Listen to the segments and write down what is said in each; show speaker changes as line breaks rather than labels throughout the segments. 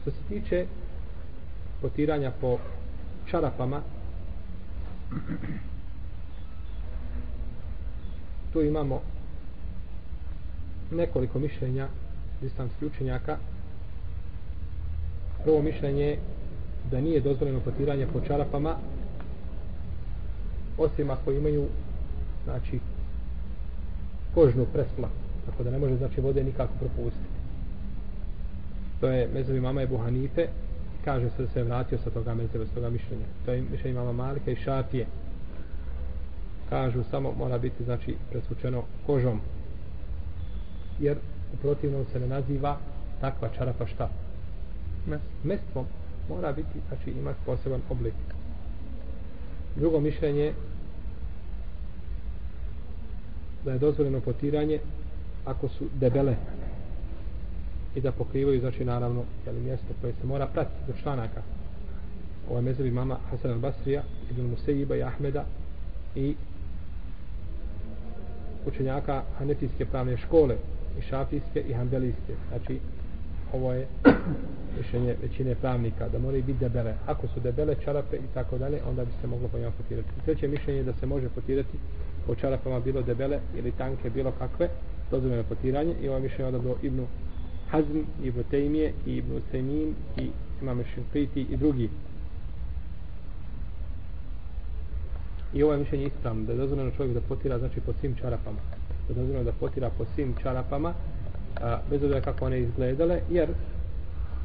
Što se tiče potiranja po čarapama, tu imamo nekoliko mišljenja islamskih učenjaka. Prvo mišljenje je da nije dozvoljeno potiranje po čarapama osim ako imaju znači kožnu presplaku tako da ne može znači vode nikako propustiti to je mezovi mama Ebu Hanife. Kaže se da se vratio sa toga mezeva s toga mišljenja. To je mišljenje mama Malika i Šafije. Kažu samo mora biti znači presvučeno kožom. Jer u protivnom se ne naziva takva čarapa šta? Mestvom. Mora biti znači ima poseban oblik. Drugo mišljenje da je dozvoljeno potiranje ako su debele i da pokrivaju znači naravno jeli, mjesto koje se mora pratiti do članaka. Ovaj mezevi mama Hasan al-Basrija Ibn Musejiba i Ahmeda i učenjaka Hanefijske pravne škole i Šafijske i Hanbelijske. Znači ovo je mišljenje većine pravnika da moraju biti debele. Ako su debele čarape i tako dalje onda bi se moglo po njima potirati. Treće mišljenje je da se može potirati po čarapama bilo debele ili tanke bilo kakve dozvoljeno potiranje i ovo mišljenje odabro Ibnu Hazm, Ibn Tejmije i Ibn Tejmin i imamo Šinkriti i drugi. I ovo je mišljenje ispravno da je dozvoljeno čovjek da potira znači po svim čarapama. Da je dozvoljeno da potira po svim čarapama a, bez obzira kako one izgledale jer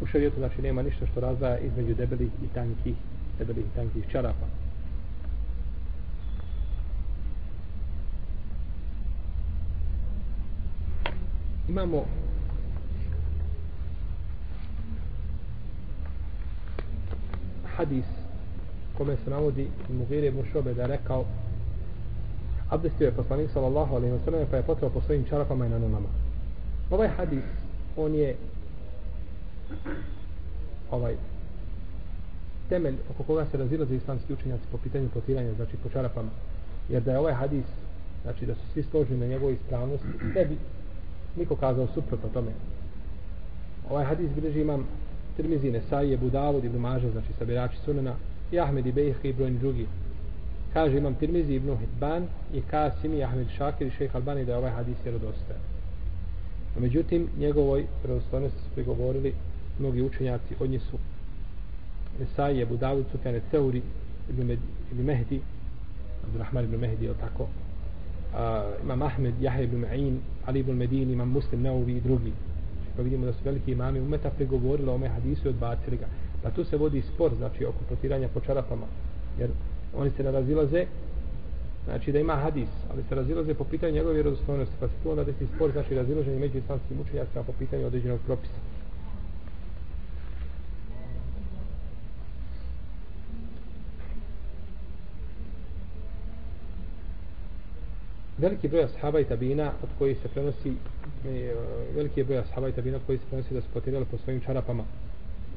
u šarijetu znači nema ništa što razdaja između debelih i tankih debelih i tankih čarapa. Imamo hadis kome se navodi Mugire ibn Šobe da je rekao abdestio je poslanik sallallahu alaihi wa sallam pa je potrao po svojim čarapama i na nunama. Ovaj hadis on je ovaj temelj oko koga se razilaze islamski učenjaci po pitanju potiranja znači po čarapama. Jer da je ovaj hadis znači da su svi složeni na njegovoj ispravnosti ne bi niko kazao suprotno tome. Ovaj hadis bilježi imam Tirmizi, Nesai, Davud, Ibn Maže, znači sabirači sunana, i Ahmed i Bejhe i brojni drugi. Kaže imam Tirmizi, Ibn Hidban i Kasim i Ahmed Šakir i šejh Albani da je ovaj hadis vjerodostojan. No, međutim, njegovoj vjerodostojnosti su prigovorili mnogi učenjaci, od njih su Nesai, Ebu Davud, Sufjane Ceuri, Ibn, Med, Ibn Mehdi, Abdurrahman Ibn Mehdi, je tako? Uh, imam Ahmed, Jahe Ibn Ma'in, Ali Ibn Medini, imam Muslim Nauvi i drugi pa vidimo da su veliki imami umeta pregovorili o ome hadisu i odbacili ga. Pa tu se vodi spor, znači, oko potiranja po čarapama. Jer oni se ne razilaze, znači da ima hadis, ali se razilaze po pitanju njegove vjerozostojnosti. Pa se tu onda desi spor, znači razilaženje među islamskim učenjacima po pitanju određenog propisa. Veliki broj ashaba i tabina od koji se prenosi e, veliki broj ashaba i tabina od koji se prenosi da su potirali po svojim čarapama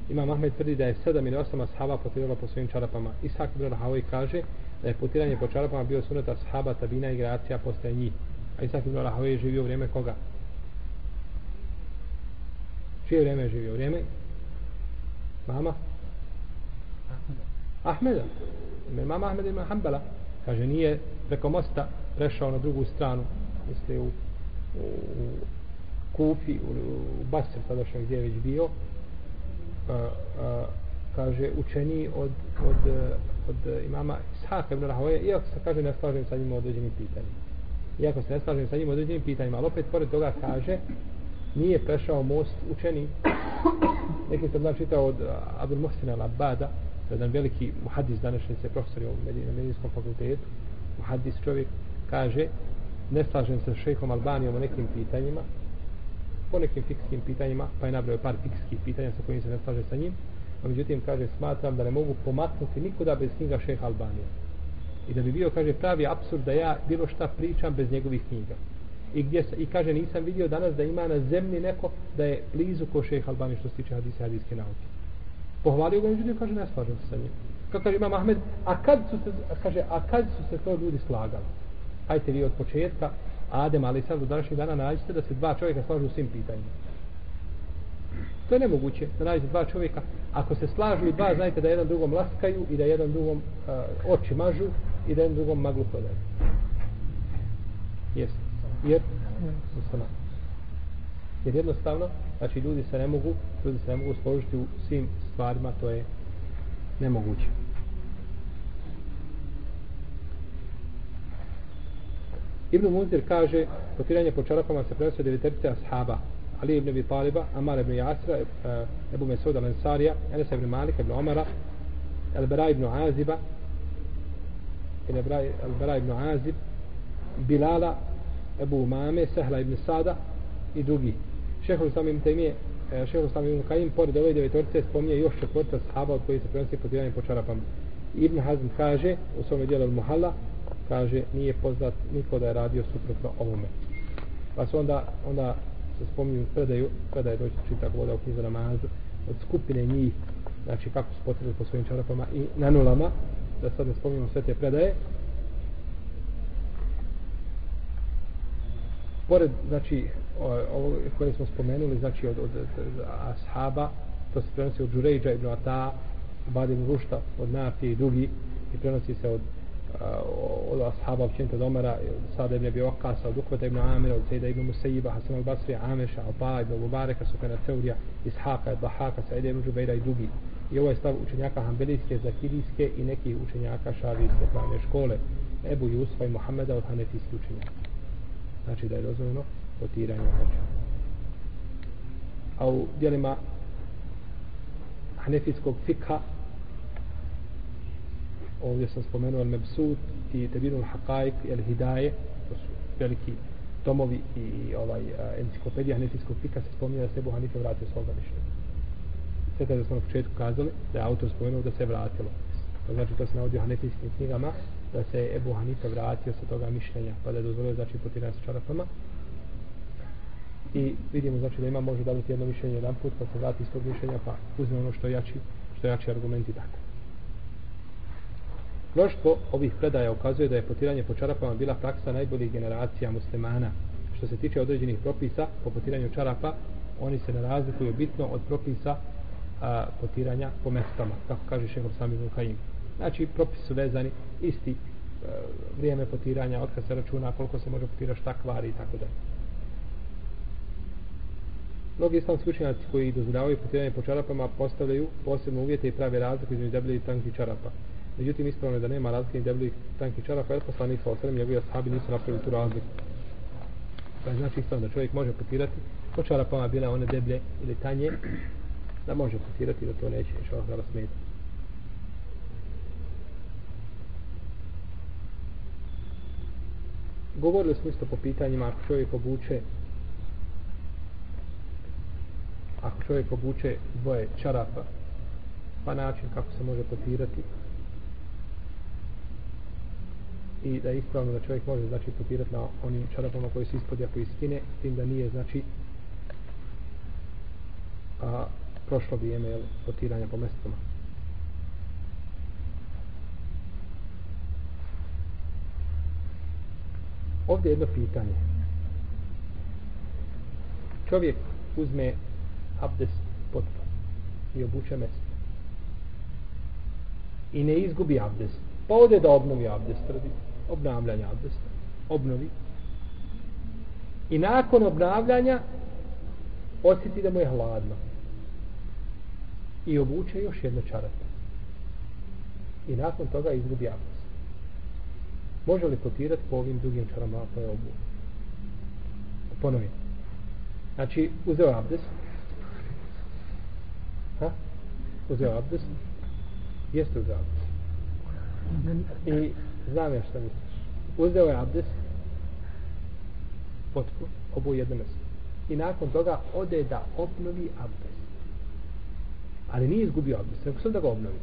ima Mahmed tvrdi da je 7 ili 8 ashaba potirala po svojim čarapama Isak ibn Rahavoj kaže da je potiranje po čarapama bio sunet ashaba tabina i generacija postaje njih a Isak ibn Rahavoj je živio vrijeme koga? čije vrijeme je živio? vrijeme? mama? Ahmeda Ahmeda mama Ahmed ibn Hanbala kaže nije preko mosta prešao na drugu stranu misli u, u, u Kufi u, u Basr tadašnjeg gdje je već bio. A, a, kaže učeni od, od, od imama Ishaka ibn Rahoje iako se kaže ne slažem sa njim određenim pitanjima. Iako se ne slažem sa njim određenim pitanjima ali opet pored toga kaže nije prešao most učeni. Neki sam dan čitao od Abdul Mohsina al-Abada jedan veliki muhadis današnjice profesor u medicinskom fakultetu. Muhadis čovjek kaže ne slažem se s šejhom Albanijom o nekim pitanjima po nekim fikskim pitanjima pa je nabrao par fikskih pitanja sa kojim se ne slaže sa njim. A međutim kaže smatram da ne mogu pomaknuti nikuda bez knjiga šejha Albanija i da bi bio kaže pravi absurd da ja bilo šta pričam bez njegovih knjiga. I gdje i kaže nisam vidio danas da ima na zemlji neko da je blizu ko šejh Albanija što se tiče hadise hadijske nauke pohvalio ga međutim kaže ne slažem se sa njim kako kaže imam Ahmed a kad su se kaže a kad su se to ljudi slagali hajte vi od početka Adem, ali sad do današnjeg dana nađete da se dva čovjeka slažu u svim pitanjima. To je nemoguće da nađete dva čovjeka. Ako se slažu i dva, znajte da jedan drugom laskaju i da jedan drugom uh, oči mažu i da jedan drugom maglu prodaju. Jesi. Jer? Yes. Jer jednostavno, znači ljudi se ne mogu, ljudi se ne mogu složiti u svim stvarima, to je nemoguće. Ibn Munzir kaže, potiranje po čarapama se prenosio deveterice ashaba, Ali ibn Abi Taliba, Amar ibn Yasra, eh, Ebu Mesud al-Ansarija, Enes ibn Malik, ibn Omara, Al-Bara ibn Aziba, Al-Bara ibn Azib, Bilala, Ebu Umame, Sehla ibn Sada i drugi. Šehol samim temije, Taymiye, Šehol Islam ibn Kajim, e, pored ove devetorice, spominje još četvrta sahaba od koji se prenosi potiranje po čarapama. Ibn Hazm kaže, u svome dijelu Al-Muhalla, kaže, nije poznat niko da je radio suprotno ovome. Pa se onda, onda se spominju predaju, predaje doći čita voda u knjizu namazu, od skupine njih, znači kako su potrebili po svojim čarapama i na nulama, da sad ne spominjamo sve te predaje. Pored, znači, ovo koje smo spomenuli, znači od, od, od ashaba, to se prenosi od Đurejđa ibn Ata, Badin Rušta, od Nafi i drugi, i prenosi se od od ashaba općenito od Omara, od Sada ibn Abi Waqasa, od Ukvata ibn Amira, od Sejda ibn Musayiba, Hasan al-Basri, Ameša, Alpa ibn Mubareka, Sufjana Teurija, Ishaqa, Bahaka, Sejda ibn Žubeira i drugi. I ovo je stav učenjaka Hanbelijske, Zakirijske i nekih učenjaka Šavijske pravne škole, Ebu Jusfa i Muhammeda od Hanefijskih učenjaka. Znači da je dozvoljeno potiranje oča. A u dijelima Hanefijskog fikha ovdje sam spomenuo Al-Mebsud i Tebinul Haqaik i Al-Hidaje, to su veliki tomovi i ovaj uh, enciklopedija Hanefijskog fika se spominje da se Ebu Hanife vratio s ovoga mišljenja. Sve smo na početku kazali da je autor spomenuo da se vratilo. To znači to se navodi u Hanefijskim knjigama da se Ebu Hanife vratio sa toga mišljenja pa da je dozvolio znači potiranje sa čarapama. I vidimo znači da ima može dobiti jedno mišljenje jedan put pa se vrati iz tog mišljenja pa uzme ono što je jači, što je jači argumenti tako. Mnoštvo ovih predaja ukazuje da je potiranje po čarapama bila praksa najboljih generacija muslimana. Što se tiče određenih propisa po potiranju čarapa, oni se ne razlikuju bitno od propisa a, potiranja po mestama, kako kaže Šehol Sami Vukaim. Znači, propisi su vezani isti e, vrijeme potiranja, otkad se računa, koliko se može potirati, šta kvari i tako dalje. Mnogi islamski učenjaci koji dozvoljavaju potiranje po čarapama postavljaju posebne uvjete i prave razliku između debelih i tankih čarapa. Međutim, ispravno je da nema razlike ni debelih tankih čarapa, jer poslanik sa osrem, njegovi ashabi nisu napravili tu razliku. Pa znači ispravno da čovjek može potirati po čarapama bile one deblje ili tanje, da može potirati da to neće što da smeta. Govorili smo isto po pitanjima ako čovjek obuče ako čovjek obuče dvoje čarapa pa način kako se može potirati i da je ispravno da čovjek može znači potirati na onim čarapama koji su ispod jako iskine s tim da nije znači a prošlo vrijeme jel, potiranja po mestama ovdje je jedno pitanje. Čovjek uzme abdest potpuno i obuče mesto. I ne izgubi abdest. pa ode da obnovi abdest radi obnavljanja abdesta obnovi. I nakon obnavljanja osjeti da mu je hladno. I obuče još jedno čarape i nakon toga izgubi abdest može li potirati po ovim drugim čarama koje obu ponovim. Znači uzeo abdest. Ha? uzeo abdest. Jeste uzeo abdest? I znam ja šta misliš. Uzeo je abdes potpu obu jedno mjesto. I nakon toga ode da obnovi abdes ali nije izgubio abdes nego sam da ga obnovi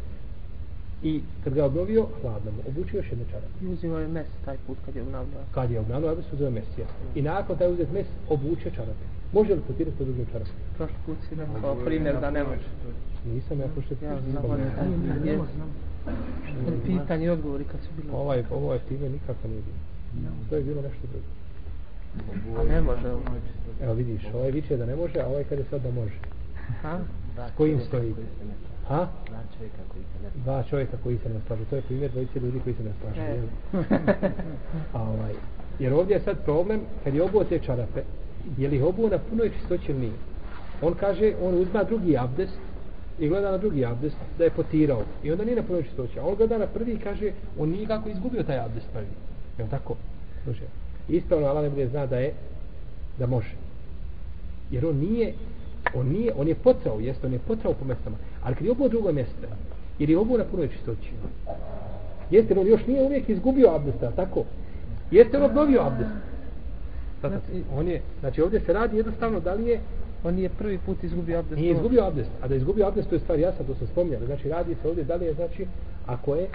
i kad ga obnovio hladno mu obučio još jedno čarape
i uzimao je mes taj put kad je obnavljao
kad je obnavljao abdes uzeo mes ja. i nakon taj uzet mes obuče čarape može li potirati po drugim čarape
prošli put si rekao primjer da ne može
nisam ja prošli put
ja znam pitanje i odgovori kad su bili.
Ovaj, ovo je time nikako nije bilo. To je bilo nešto drugo.
A ne može
evo vidiš, ovaj viče da ne može a ovaj kada sad da može.
Ha?
Dva
Kojim stoji? Ha?
Dva čovjeka koji se ne slažu.
Dva čovjeka koji se ne slažu. To je primjer dvojice ljudi koji se ne slažu.
E.
A ovaj, jer ovdje je sad problem, kad je obuo te čarape, je li obuo na punoj čistoći ili nije? On kaže, on uzma drugi abdest i gleda na drugi abdest da je potirao. I onda nije na punoj čistoći. A on gleda na prvi i kaže, on nije kako izgubio taj abdest prvi. Je on tako? Služe. Ispravno Allah ne bude zna da je, da može. Jer on nije, on nije, on je potrao, jeste, on je potrao po mjestama. Ali kad je obuo drugo mjesto, jer je obuo na punoj čistoći. Jeste, on još nije uvijek izgubio abdest, a tako? Jeste on obnovio abdest?
Znači-
on je, znači ovdje se radi jednostavno da li je
On je prvi put izgubio abdest.
nije izgubio abdest, a da je izgubio abdest to je stvar jasna, to smo spominjali. Znači radi se ovdje da li je znači ako je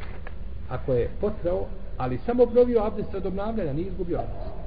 ako je potrao, ali samo obnovio abdest od obnavljanja, nije izgubio abdest.